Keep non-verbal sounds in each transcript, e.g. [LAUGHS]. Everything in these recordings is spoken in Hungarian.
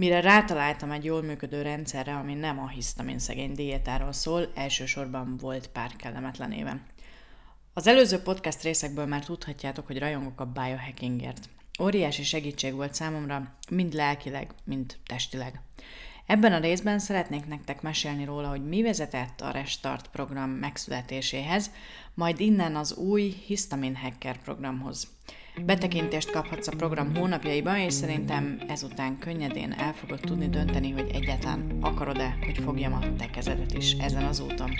Mire rátaláltam egy jól működő rendszerre, ami nem a hisztamin szegény diétáról szól, elsősorban volt pár kellemetlen éve. Az előző podcast részekből már tudhatjátok, hogy rajongok a biohackingért. Óriási segítség volt számomra, mind lelkileg, mind testileg. Ebben a részben szeretnék nektek mesélni róla, hogy mi vezetett a Restart program megszületéséhez, majd innen az új Histamin Hacker programhoz. Betekintést kaphatsz a program hónapjaiba, és szerintem ezután könnyedén el fogod tudni dönteni, hogy egyáltalán akarod-e, hogy fogjam a te kezedet is ezen az úton.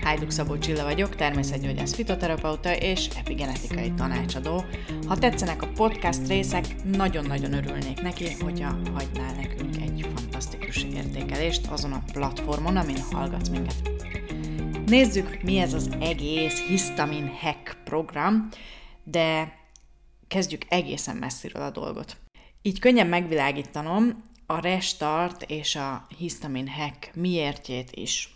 Hajduk Szabó Csilla vagyok, természetgyógyász fitoterapeuta és epigenetikai tanácsadó. Ha tetszenek a podcast részek, nagyon-nagyon örülnék neki, hogyha hagynál nekünk egy fantasztikus értékelést azon a platformon, amin hallgatsz minket. Nézzük, mi ez az egész Histamin Hack program, de kezdjük egészen messziről a dolgot. Így könnyen megvilágítanom a restart és a Histamin Hack miértjét is.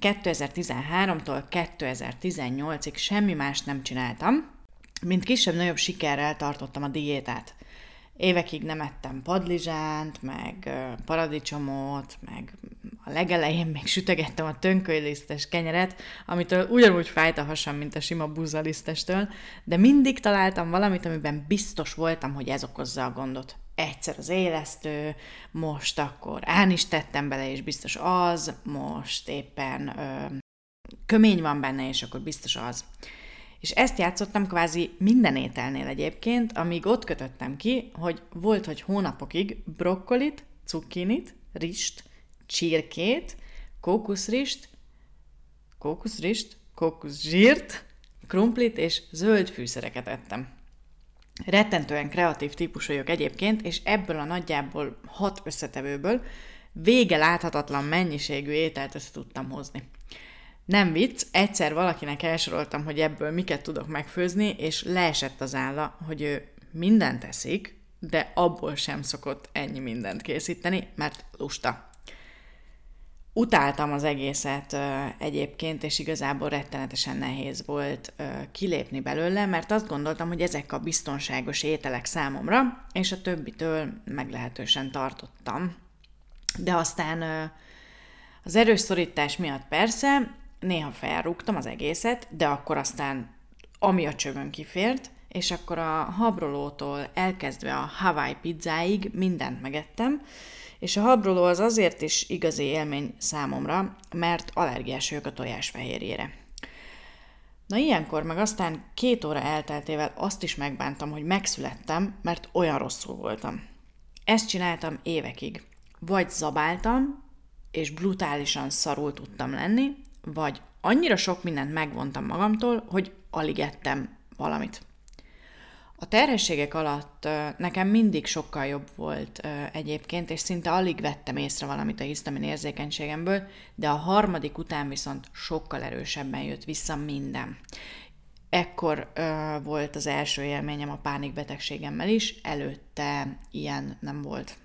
2013-tól 2018-ig semmi más nem csináltam, mint kisebb-nagyobb sikerrel tartottam a diétát. Évekig nem ettem padlizsánt, meg paradicsomot, meg a legelején még sütegettem a tönkölylisztes kenyeret, amitől ugyanúgy fájt a hasam, mint a sima búzalisztestől, de mindig találtam valamit, amiben biztos voltam, hogy ez okozza a gondot. Egyszer az élesztő, most akkor án is tettem bele, és biztos az, most éppen ö, kömény van benne, és akkor biztos az. És ezt játszottam kvázi minden ételnél egyébként, amíg ott kötöttem ki, hogy volt, hogy hónapokig brokkolit, cukkinit, rist, csirkét, kókuszrist, kókuszrist, kókuszsírt, krumplit és zöld fűszereket ettem. Rettentően kreatív típus vagyok egyébként, és ebből a nagyjából hat összetevőből vége láthatatlan mennyiségű ételt össze tudtam hozni. Nem vicc, egyszer valakinek elsoroltam, hogy ebből miket tudok megfőzni, és leesett az álla, hogy ő mindent teszik, de abból sem szokott ennyi mindent készíteni, mert lusta. Utáltam az egészet uh, egyébként, és igazából rettenetesen nehéz volt uh, kilépni belőle, mert azt gondoltam, hogy ezek a biztonságos ételek számomra, és a többitől meglehetősen tartottam. De aztán uh, az erős szorítás miatt persze néha felrúgtam az egészet, de akkor aztán ami a csövön kifért, és akkor a habrolótól elkezdve a Hawaii pizzáig mindent megettem, és a habroló az azért is igazi élmény számomra, mert allergiás vagyok a tojásfehérjére. Na ilyenkor meg aztán két óra elteltével azt is megbántam, hogy megszülettem, mert olyan rosszul voltam. Ezt csináltam évekig. Vagy zabáltam, és brutálisan szarul tudtam lenni, vagy annyira sok mindent megvontam magamtól, hogy alig ettem valamit. A terhességek alatt nekem mindig sokkal jobb volt egyébként, és szinte alig vettem észre valamit a hisztamin érzékenységemből, de a harmadik után viszont sokkal erősebben jött vissza minden. Ekkor volt az első élményem a pánikbetegségemmel is, előtte ilyen nem volt.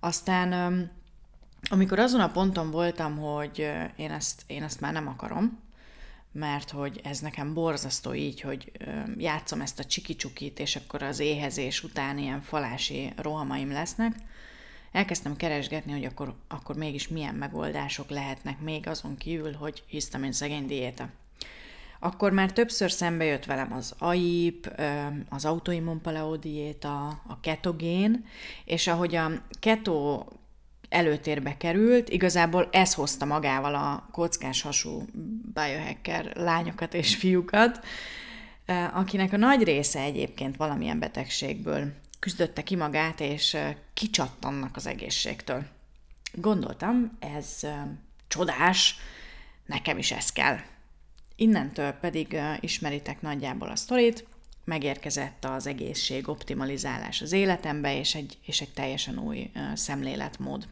Aztán amikor azon a ponton voltam, hogy én ezt, én ezt már nem akarom, mert hogy ez nekem borzasztó így, hogy játszom ezt a csiki-csukit, és akkor az éhezés után ilyen falási rohamaim lesznek, elkezdtem keresgetni, hogy akkor, akkor mégis milyen megoldások lehetnek még azon kívül, hogy hisztamin szegény diéta. Akkor már többször szembe jött velem az AIP, az autoimmun paleo diéta, a ketogén, és ahogy a keto előtérbe került. Igazából ez hozta magával a kockás hasú biohacker lányokat és fiúkat, akinek a nagy része egyébként valamilyen betegségből küzdötte ki magát, és kicsattannak az egészségtől. Gondoltam, ez csodás, nekem is ez kell. Innentől pedig ismeritek nagyjából a sztorit, megérkezett az egészség optimalizálás az életembe, és egy, és egy teljesen új szemléletmód.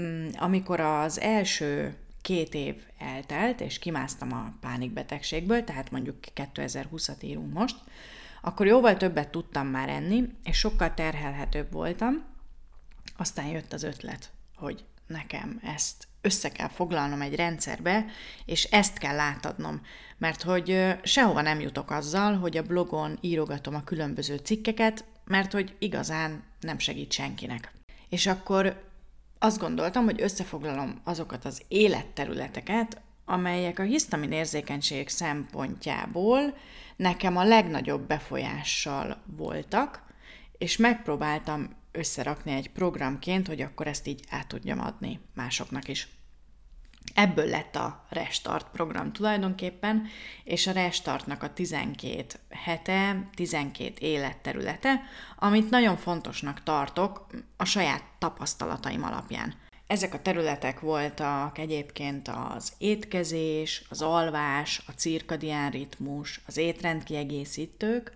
Mm, amikor az első két év eltelt, és kimásztam a pánikbetegségből, tehát mondjuk 2020-at írunk most, akkor jóval többet tudtam már enni, és sokkal terhelhetőbb voltam. Aztán jött az ötlet, hogy nekem ezt össze kell foglalnom egy rendszerbe, és ezt kell átadnom, mert hogy sehova nem jutok azzal, hogy a blogon írogatom a különböző cikkeket, mert hogy igazán nem segít senkinek. És akkor azt gondoltam, hogy összefoglalom azokat az életterületeket, amelyek a hisztamin érzékenység szempontjából nekem a legnagyobb befolyással voltak, és megpróbáltam összerakni egy programként, hogy akkor ezt így át tudjam adni másoknak is. Ebből lett a Restart program tulajdonképpen, és a Restartnak a 12 hete, 12 életterülete, amit nagyon fontosnak tartok a saját tapasztalataim alapján. Ezek a területek voltak egyébként az étkezés, az alvás, a cirkadián ritmus, az étrendkiegészítők,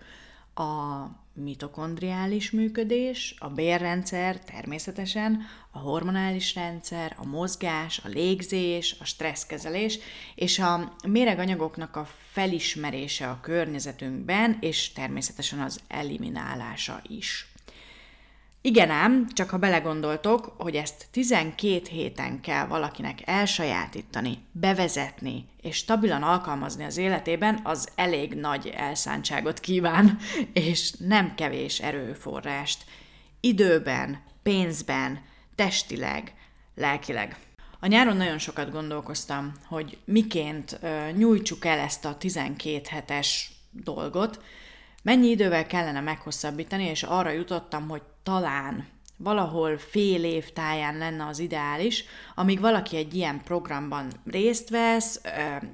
a mitokondriális működés, a bérrendszer természetesen, a hormonális rendszer, a mozgás, a légzés, a stresszkezelés és a méreganyagoknak a felismerése a környezetünkben, és természetesen az eliminálása is. Igen ám, csak ha belegondoltok, hogy ezt 12 héten kell valakinek elsajátítani, bevezetni és stabilan alkalmazni az életében, az elég nagy elszántságot kíván, [LAUGHS] és nem kevés erőforrást. Időben, pénzben, testileg, lelkileg. A nyáron nagyon sokat gondolkoztam, hogy miként nyújtsuk el ezt a 12 hetes dolgot, mennyi idővel kellene meghosszabbítani, és arra jutottam, hogy talán valahol fél év táján lenne az ideális, amíg valaki egy ilyen programban részt vesz,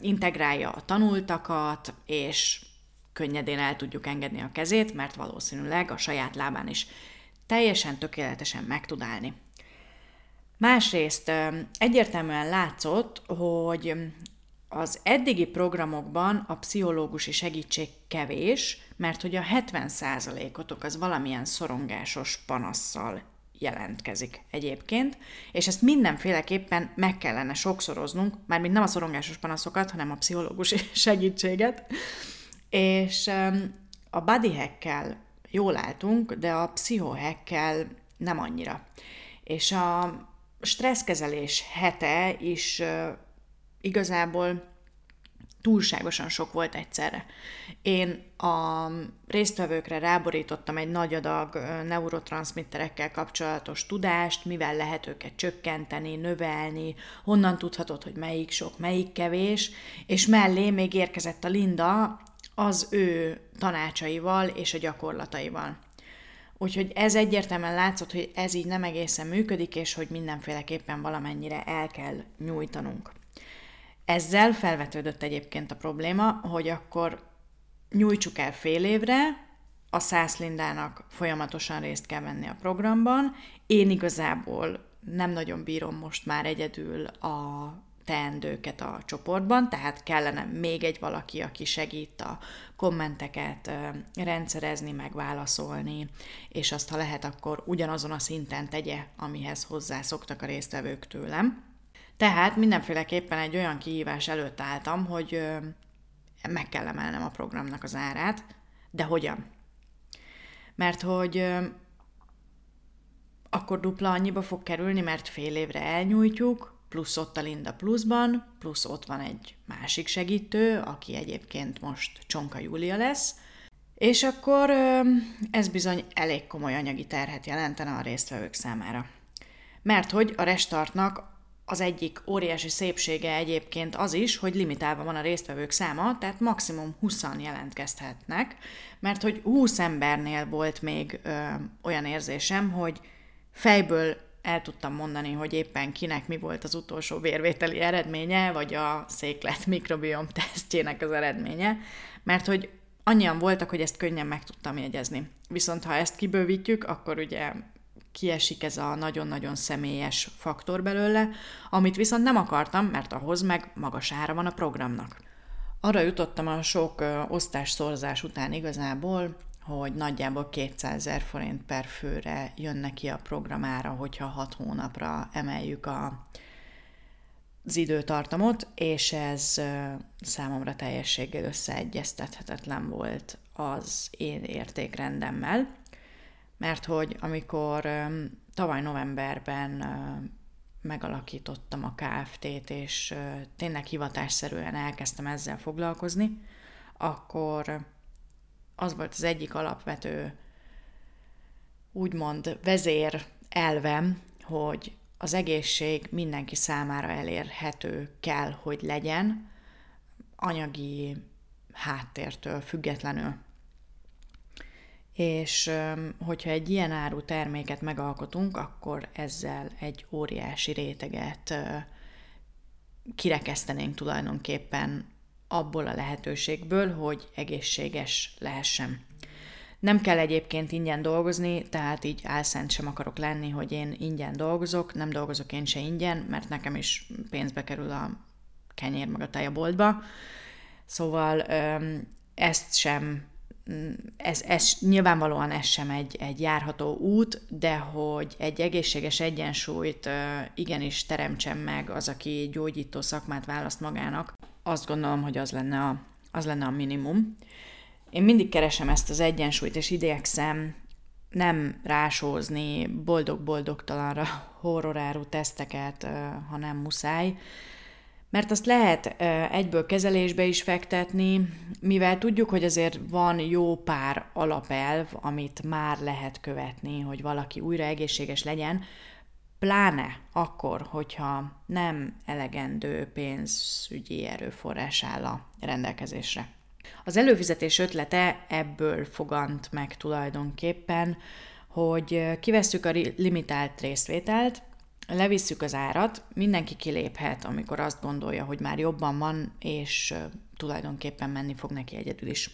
integrálja a tanultakat, és könnyedén el tudjuk engedni a kezét, mert valószínűleg a saját lábán is teljesen tökéletesen meg tud állni. Másrészt egyértelműen látszott, hogy az eddigi programokban a pszichológusi segítség kevés, mert hogy a 70%-otok az valamilyen szorongásos panasszal jelentkezik egyébként, és ezt mindenféleképpen meg kellene sokszoroznunk, mármint nem a szorongásos panaszokat, hanem a pszichológusi [LAUGHS] segítséget, és a body hack jól álltunk, de a pszichohackkel nem annyira. És a stresszkezelés hete is igazából túlságosan sok volt egyszerre. Én a résztvevőkre ráborítottam egy nagy adag neurotranszmitterekkel kapcsolatos tudást, mivel lehet őket csökkenteni, növelni, honnan tudhatod, hogy melyik sok, melyik kevés, és mellé még érkezett a Linda az ő tanácsaival és a gyakorlataival. Úgyhogy ez egyértelműen látszott, hogy ez így nem egészen működik, és hogy mindenféleképpen valamennyire el kell nyújtanunk. Ezzel felvetődött egyébként a probléma, hogy akkor nyújtsuk el fél évre, a száz Lindának folyamatosan részt kell venni a programban. Én igazából nem nagyon bírom most már egyedül a teendőket a csoportban, tehát kellene még egy valaki, aki segít a kommenteket rendszerezni, megválaszolni, és azt, ha lehet, akkor ugyanazon a szinten tegye, amihez hozzászoktak a résztvevők tőlem. Tehát mindenféleképpen egy olyan kihívás előtt álltam, hogy meg kell emelnem a programnak az árát, de hogyan? Mert hogy akkor dupla annyiba fog kerülni, mert fél évre elnyújtjuk, plusz ott a Linda pluszban, plusz ott van egy másik segítő, aki egyébként most Csonka Júlia lesz, és akkor ez bizony elég komoly anyagi terhet jelentene a résztvevők számára. Mert hogy a restartnak az egyik óriási szépsége egyébként az is, hogy limitálva van a résztvevők száma, tehát maximum 20 jelentkezhetnek, mert hogy 20 embernél volt még ö, olyan érzésem, hogy fejből el tudtam mondani, hogy éppen kinek mi volt az utolsó vérvételi eredménye, vagy a széklet mikrobiom tesztjének az eredménye, mert hogy annyian voltak, hogy ezt könnyen meg tudtam jegyezni. Viszont ha ezt kibővítjük, akkor ugye kiesik ez a nagyon-nagyon személyes faktor belőle, amit viszont nem akartam, mert ahhoz meg magas ára van a programnak. Arra jutottam a sok osztás szorzás után igazából, hogy nagyjából 200 ezer forint per főre jön ki a programára, hogyha 6 hónapra emeljük a, az időtartamot, és ez számomra teljességgel összeegyeztethetetlen volt az én értékrendemmel mert hogy amikor tavaly novemberben megalakítottam a KFT-t, és tényleg hivatásszerűen elkezdtem ezzel foglalkozni, akkor az volt az egyik alapvető úgymond vezér elvem, hogy az egészség mindenki számára elérhető kell, hogy legyen, anyagi háttértől függetlenül. És hogyha egy ilyen áru terméket megalkotunk, akkor ezzel egy óriási réteget kirekesztenénk tulajdonképpen abból a lehetőségből, hogy egészséges lehessen. Nem kell egyébként ingyen dolgozni, tehát így álszent sem akarok lenni, hogy én ingyen dolgozok, nem dolgozok én se ingyen, mert nekem is pénzbe kerül a kenyér meg a tej a boltba. Szóval ezt sem, ez, ez nyilvánvalóan ez sem egy, egy járható út, de hogy egy egészséges egyensúlyt igenis teremtsen meg az, aki gyógyító szakmát választ magának, azt gondolom, hogy az lenne a, az lenne a minimum. Én mindig keresem ezt az egyensúlyt, és igyekszem nem rásózni boldog-boldogtalanra horroráru teszteket, ha nem muszáj, mert azt lehet egyből kezelésbe is fektetni, mivel tudjuk, hogy azért van jó pár alapelv, amit már lehet követni, hogy valaki újra egészséges legyen, pláne akkor, hogyha nem elegendő pénzügyi erőforrás áll a rendelkezésre. Az előfizetés ötlete ebből fogant meg tulajdonképpen, hogy kivesszük a limitált részvételt, levisszük az árat, mindenki kiléphet, amikor azt gondolja, hogy már jobban van, és tulajdonképpen menni fog neki egyedül is.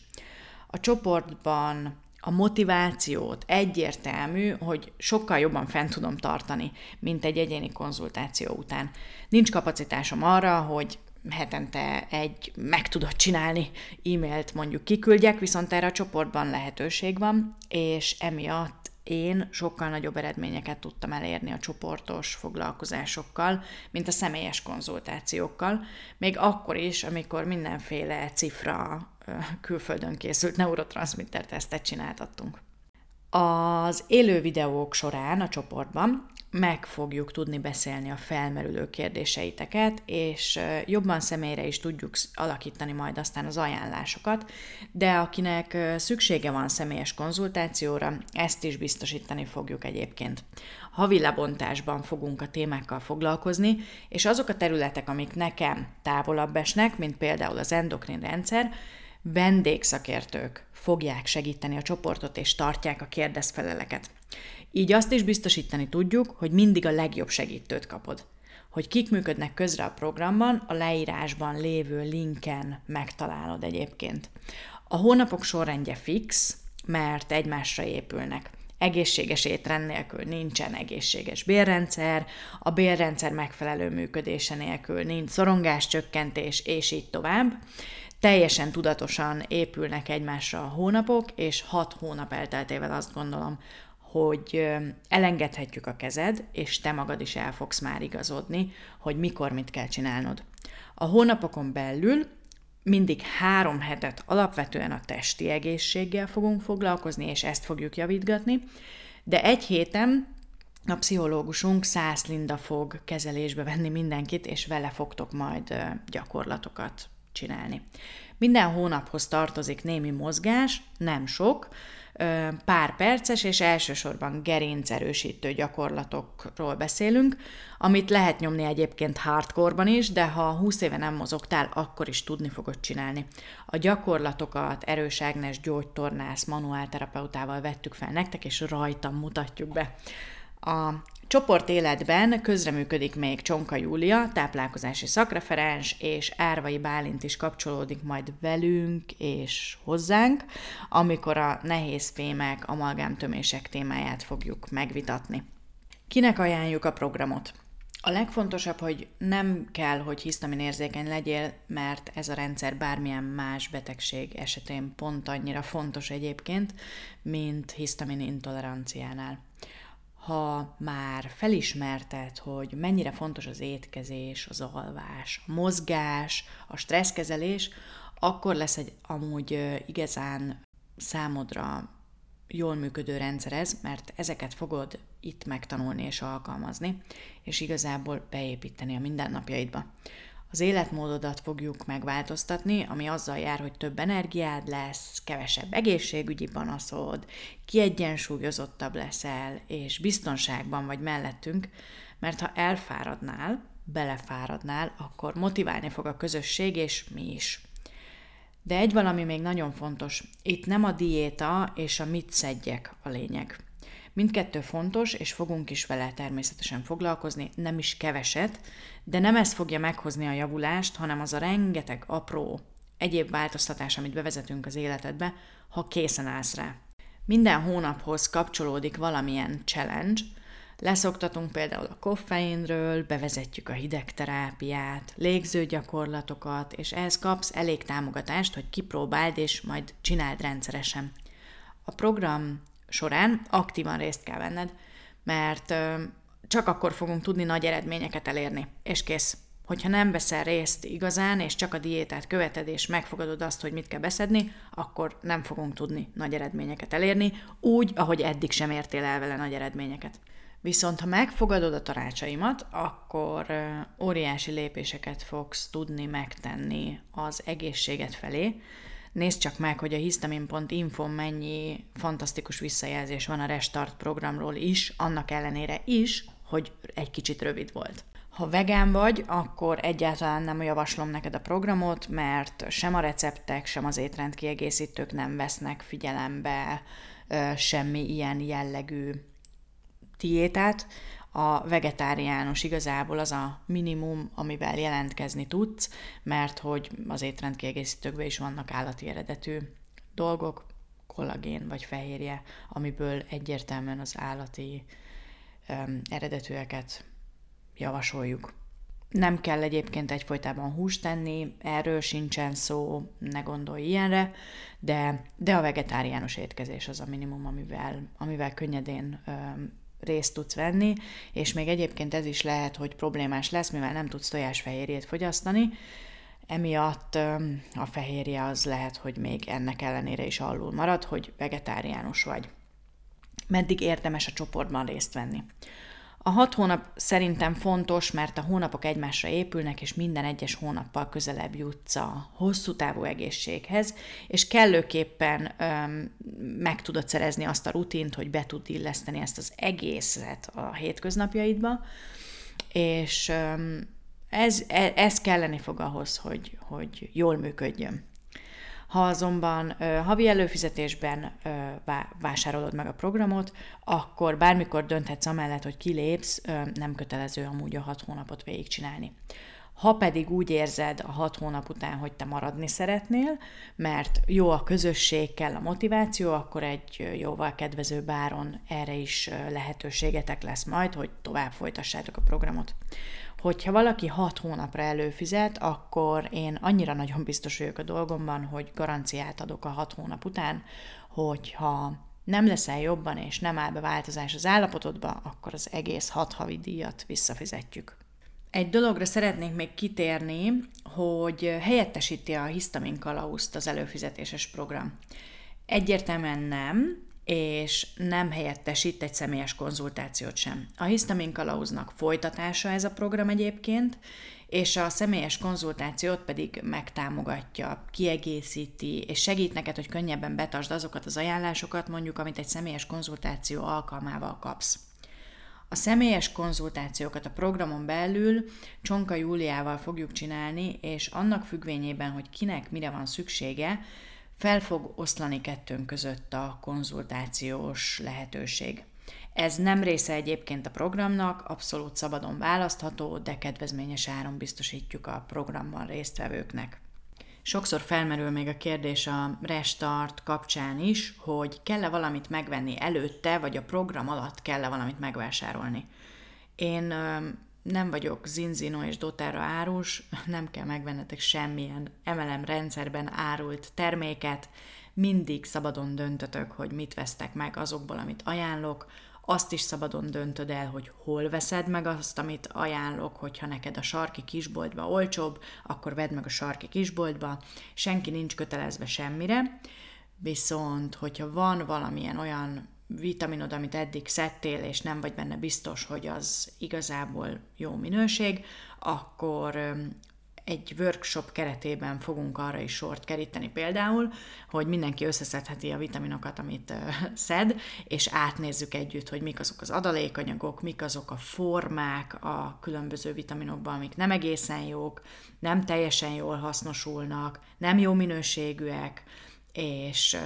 A csoportban a motivációt egyértelmű, hogy sokkal jobban fent tudom tartani, mint egy egyéni konzultáció után. Nincs kapacitásom arra, hogy hetente egy meg tudod csinálni e-mailt mondjuk kiküldjek, viszont erre a csoportban lehetőség van, és emiatt én sokkal nagyobb eredményeket tudtam elérni a csoportos foglalkozásokkal, mint a személyes konzultációkkal, még akkor is, amikor mindenféle cifra külföldön készült neurotranszmitter tesztet csináltattunk. Az élő videók során a csoportban meg fogjuk tudni beszélni a felmerülő kérdéseiteket, és jobban személyre is tudjuk alakítani majd aztán az ajánlásokat, de akinek szüksége van személyes konzultációra, ezt is biztosítani fogjuk egyébként. Havi lebontásban fogunk a témákkal foglalkozni, és azok a területek, amik nekem távolabb esnek, mint például az endokrin rendszer, vendégszakértők fogják segíteni a csoportot és tartják a kérdezfeleleket. Így azt is biztosítani tudjuk, hogy mindig a legjobb segítőt kapod. Hogy kik működnek közre a programban, a leírásban lévő linken megtalálod egyébként. A hónapok sorrendje fix, mert egymásra épülnek. Egészséges étrend nélkül nincsen egészséges bérrendszer, a bérrendszer megfelelő működése nélkül nincs szorongáscsökkentés, és így tovább teljesen tudatosan épülnek egymásra a hónapok, és hat hónap elteltével azt gondolom, hogy elengedhetjük a kezed, és te magad is el fogsz már igazodni, hogy mikor mit kell csinálnod. A hónapokon belül mindig három hetet alapvetően a testi egészséggel fogunk foglalkozni, és ezt fogjuk javítgatni, de egy héten a pszichológusunk Szász Linda fog kezelésbe venni mindenkit, és vele fogtok majd gyakorlatokat csinálni. Minden hónaphoz tartozik némi mozgás, nem sok, pár perces és elsősorban gerincerősítő gyakorlatokról beszélünk, amit lehet nyomni egyébként hardcore is, de ha 20 éve nem mozogtál, akkor is tudni fogod csinálni. A gyakorlatokat Erős Ágnes gyógytornász manuálterapeutával vettük fel nektek, és rajtam mutatjuk be. A Csoport életben közreműködik még Csonka Júlia, táplálkozási szakreferens, és Árvai Bálint is kapcsolódik majd velünk és hozzánk, amikor a nehéz fémek, amalgámtömések témáját fogjuk megvitatni. Kinek ajánljuk a programot? A legfontosabb, hogy nem kell, hogy hisztamin érzékeny legyél, mert ez a rendszer bármilyen más betegség esetén pont annyira fontos egyébként, mint hisztamin intoleranciánál ha már felismerted, hogy mennyire fontos az étkezés, az alvás, a mozgás, a stresszkezelés, akkor lesz egy amúgy igazán számodra jól működő rendszer ez, mert ezeket fogod itt megtanulni és alkalmazni, és igazából beépíteni a mindennapjaidba. Az életmódodat fogjuk megváltoztatni, ami azzal jár, hogy több energiád lesz, kevesebb egészségügyi panaszod, kiegyensúlyozottabb leszel, és biztonságban vagy mellettünk, mert ha elfáradnál, belefáradnál, akkor motiválni fog a közösség, és mi is. De egy valami még nagyon fontos, itt nem a diéta és a mit szedjek a lényeg. Mindkettő fontos, és fogunk is vele természetesen foglalkozni, nem is keveset, de nem ez fogja meghozni a javulást, hanem az a rengeteg apró egyéb változtatás, amit bevezetünk az életedbe, ha készen állsz rá. Minden hónaphoz kapcsolódik valamilyen challenge, Leszoktatunk például a koffeinről, bevezetjük a hidegterápiát, légzőgyakorlatokat, és ehhez kapsz elég támogatást, hogy kipróbáld és majd csináld rendszeresen. A program során aktívan részt kell venned, mert csak akkor fogunk tudni nagy eredményeket elérni, és kész. Hogyha nem veszel részt igazán, és csak a diétát követed, és megfogadod azt, hogy mit kell beszedni, akkor nem fogunk tudni nagy eredményeket elérni, úgy, ahogy eddig sem értél el vele nagy eredményeket. Viszont ha megfogadod a tanácsaimat, akkor óriási lépéseket fogsz tudni megtenni az egészséget felé. Nézd csak meg, hogy a histamin.info mennyi fantasztikus visszajelzés van a Restart programról is, annak ellenére is, hogy egy kicsit rövid volt. Ha vegán vagy, akkor egyáltalán nem javaslom neked a programot, mert sem a receptek, sem az étrendkiegészítők nem vesznek figyelembe semmi ilyen jellegű diétát, a vegetáriánus igazából az a minimum, amivel jelentkezni tudsz, mert hogy az étrendkiegészítőkben is vannak állati eredetű dolgok, kollagén vagy fehérje, amiből egyértelműen az állati um, eredetűeket javasoljuk. Nem kell egyébként egyfolytában húst tenni, erről sincsen szó, ne gondolj ilyenre, de, de a vegetáriánus étkezés az a minimum, amivel, amivel könnyedén um, részt tudsz venni, és még egyébként ez is lehet, hogy problémás lesz, mivel nem tudsz tojásfehérjét fogyasztani, emiatt a fehérje az lehet, hogy még ennek ellenére is alul marad, hogy vegetáriánus vagy. Meddig érdemes a csoportban részt venni? A hat hónap szerintem fontos, mert a hónapok egymásra épülnek, és minden egyes hónappal közelebb jutsz a hosszú távú egészséghez, és kellőképpen öm, meg tudod szerezni azt a rutint, hogy be tud illeszteni ezt az egészet a hétköznapjaidba, és öm, ez, e, ez kelleni fog ahhoz, hogy, hogy jól működjön. Ha azonban ö, havi előfizetésben ö, vásárolod meg a programot, akkor bármikor dönthetsz amellett, hogy kilépsz, ö, nem kötelező amúgy a hat hónapot végigcsinálni. Ha pedig úgy érzed a hat hónap után, hogy te maradni szeretnél, mert jó a közösség, kell a motiváció, akkor egy jóval kedvező báron erre is lehetőségetek lesz majd, hogy tovább folytassátok a programot hogyha valaki hat hónapra előfizet, akkor én annyira nagyon biztos vagyok a dolgomban, hogy garanciát adok a hat hónap után, hogyha nem leszel jobban és nem áll be változás az állapotodba, akkor az egész hat havi díjat visszafizetjük. Egy dologra szeretnék még kitérni, hogy helyettesíti a hisztamin kalauzt az előfizetéses program. Egyértelműen nem, és nem helyettesít egy személyes konzultációt sem. A hisztamin kalauznak folytatása ez a program egyébként, és a személyes konzultációt pedig megtámogatja, kiegészíti, és segít neked, hogy könnyebben betartsd azokat az ajánlásokat, mondjuk, amit egy személyes konzultáció alkalmával kapsz. A személyes konzultációkat a programon belül Csonka Júliával fogjuk csinálni, és annak függvényében, hogy kinek mire van szüksége, fel fog oszlani kettőnk között a konzultációs lehetőség. Ez nem része egyébként a programnak, abszolút szabadon választható, de kedvezményes áron biztosítjuk a programban résztvevőknek. Sokszor felmerül még a kérdés a restart kapcsán is, hogy kell-e valamit megvenni előtte, vagy a program alatt kell-e valamit megvásárolni. Én nem vagyok Zinzino és doTERRA árus, nem kell megvennetek semmilyen MLM rendszerben árult terméket, mindig szabadon döntötök, hogy mit vesztek meg azokból, amit ajánlok, azt is szabadon döntöd el, hogy hol veszed meg azt, amit ajánlok, hogyha neked a sarki kisboltba olcsóbb, akkor vedd meg a sarki kisboltba, senki nincs kötelezve semmire, viszont hogyha van valamilyen olyan vitaminod, amit eddig szedtél, és nem vagy benne biztos, hogy az igazából jó minőség, akkor egy workshop keretében fogunk arra is sort keríteni például, hogy mindenki összeszedheti a vitaminokat, amit szed, és átnézzük együtt, hogy mik azok az adalékanyagok, mik azok a formák a különböző vitaminokban, amik nem egészen jók, nem teljesen jól hasznosulnak, nem jó minőségűek, és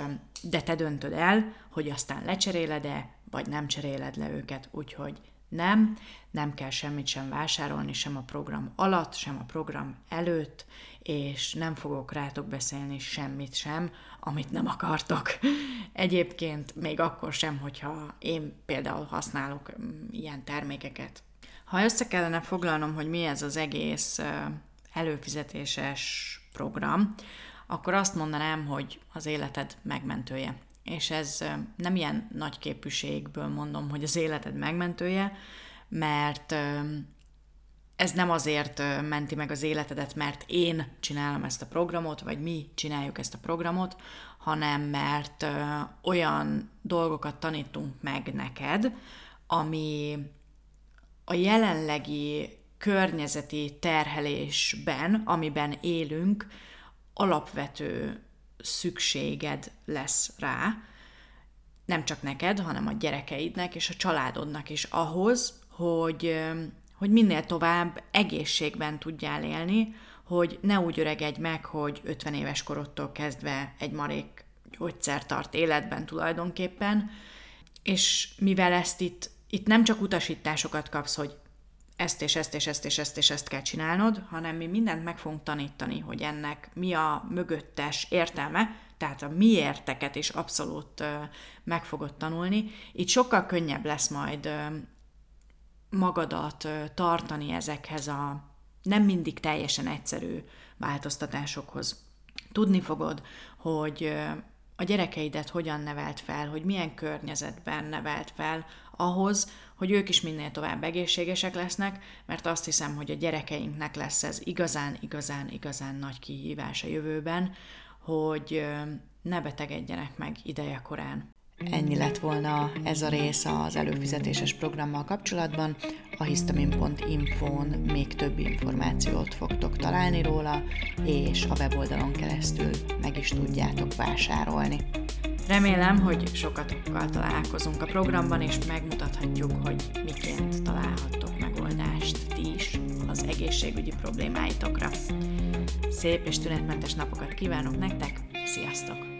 de te döntöd el, hogy aztán lecseréled-e, vagy nem cseréled le őket, úgyhogy nem, nem kell semmit sem vásárolni, sem a program alatt, sem a program előtt, és nem fogok rátok beszélni semmit sem, amit nem akartok. Egyébként még akkor sem, hogyha én például használok mm, ilyen termékeket. Ha össze kellene foglalnom, hogy mi ez az egész előfizetéses program, akkor azt mondanám, hogy az életed megmentője. És ez nem ilyen nagy képűségből mondom, hogy az életed megmentője, mert ez nem azért menti meg az életedet, mert én csinálom ezt a programot, vagy mi csináljuk ezt a programot, hanem mert olyan dolgokat tanítunk meg neked, ami a jelenlegi környezeti terhelésben, amiben élünk, alapvető szükséged lesz rá, nem csak neked, hanem a gyerekeidnek és a családodnak is ahhoz, hogy, hogy minél tovább egészségben tudjál élni, hogy ne úgy öregedj meg, hogy 50 éves korodtól kezdve egy marék gyógyszer tart életben tulajdonképpen, és mivel ezt itt, itt nem csak utasításokat kapsz, hogy ezt és ezt és ezt és ezt és ezt kell csinálnod, hanem mi mindent meg fogunk tanítani, hogy ennek mi a mögöttes értelme, tehát a miérteket is abszolút meg fogod tanulni. Itt sokkal könnyebb lesz majd magadat tartani ezekhez a nem mindig teljesen egyszerű változtatásokhoz. Tudni fogod, hogy a gyerekeidet hogyan nevelt fel, hogy milyen környezetben nevelt fel ahhoz, hogy ők is minél tovább egészségesek lesznek, mert azt hiszem, hogy a gyerekeinknek lesz ez igazán, igazán, igazán nagy kihívás a jövőben, hogy ne betegedjenek meg ideje korán. Ennyi lett volna ez a rész az előfizetéses programmal kapcsolatban. A histamin.info-n még több információt fogtok találni róla, és a weboldalon keresztül meg is tudjátok vásárolni. Remélem, hogy sokatokkal találkozunk a programban, és megmutathatjuk, hogy miként találhattok megoldást ti is az egészségügyi problémáitokra. Szép és tünetmentes napokat kívánok nektek, sziasztok!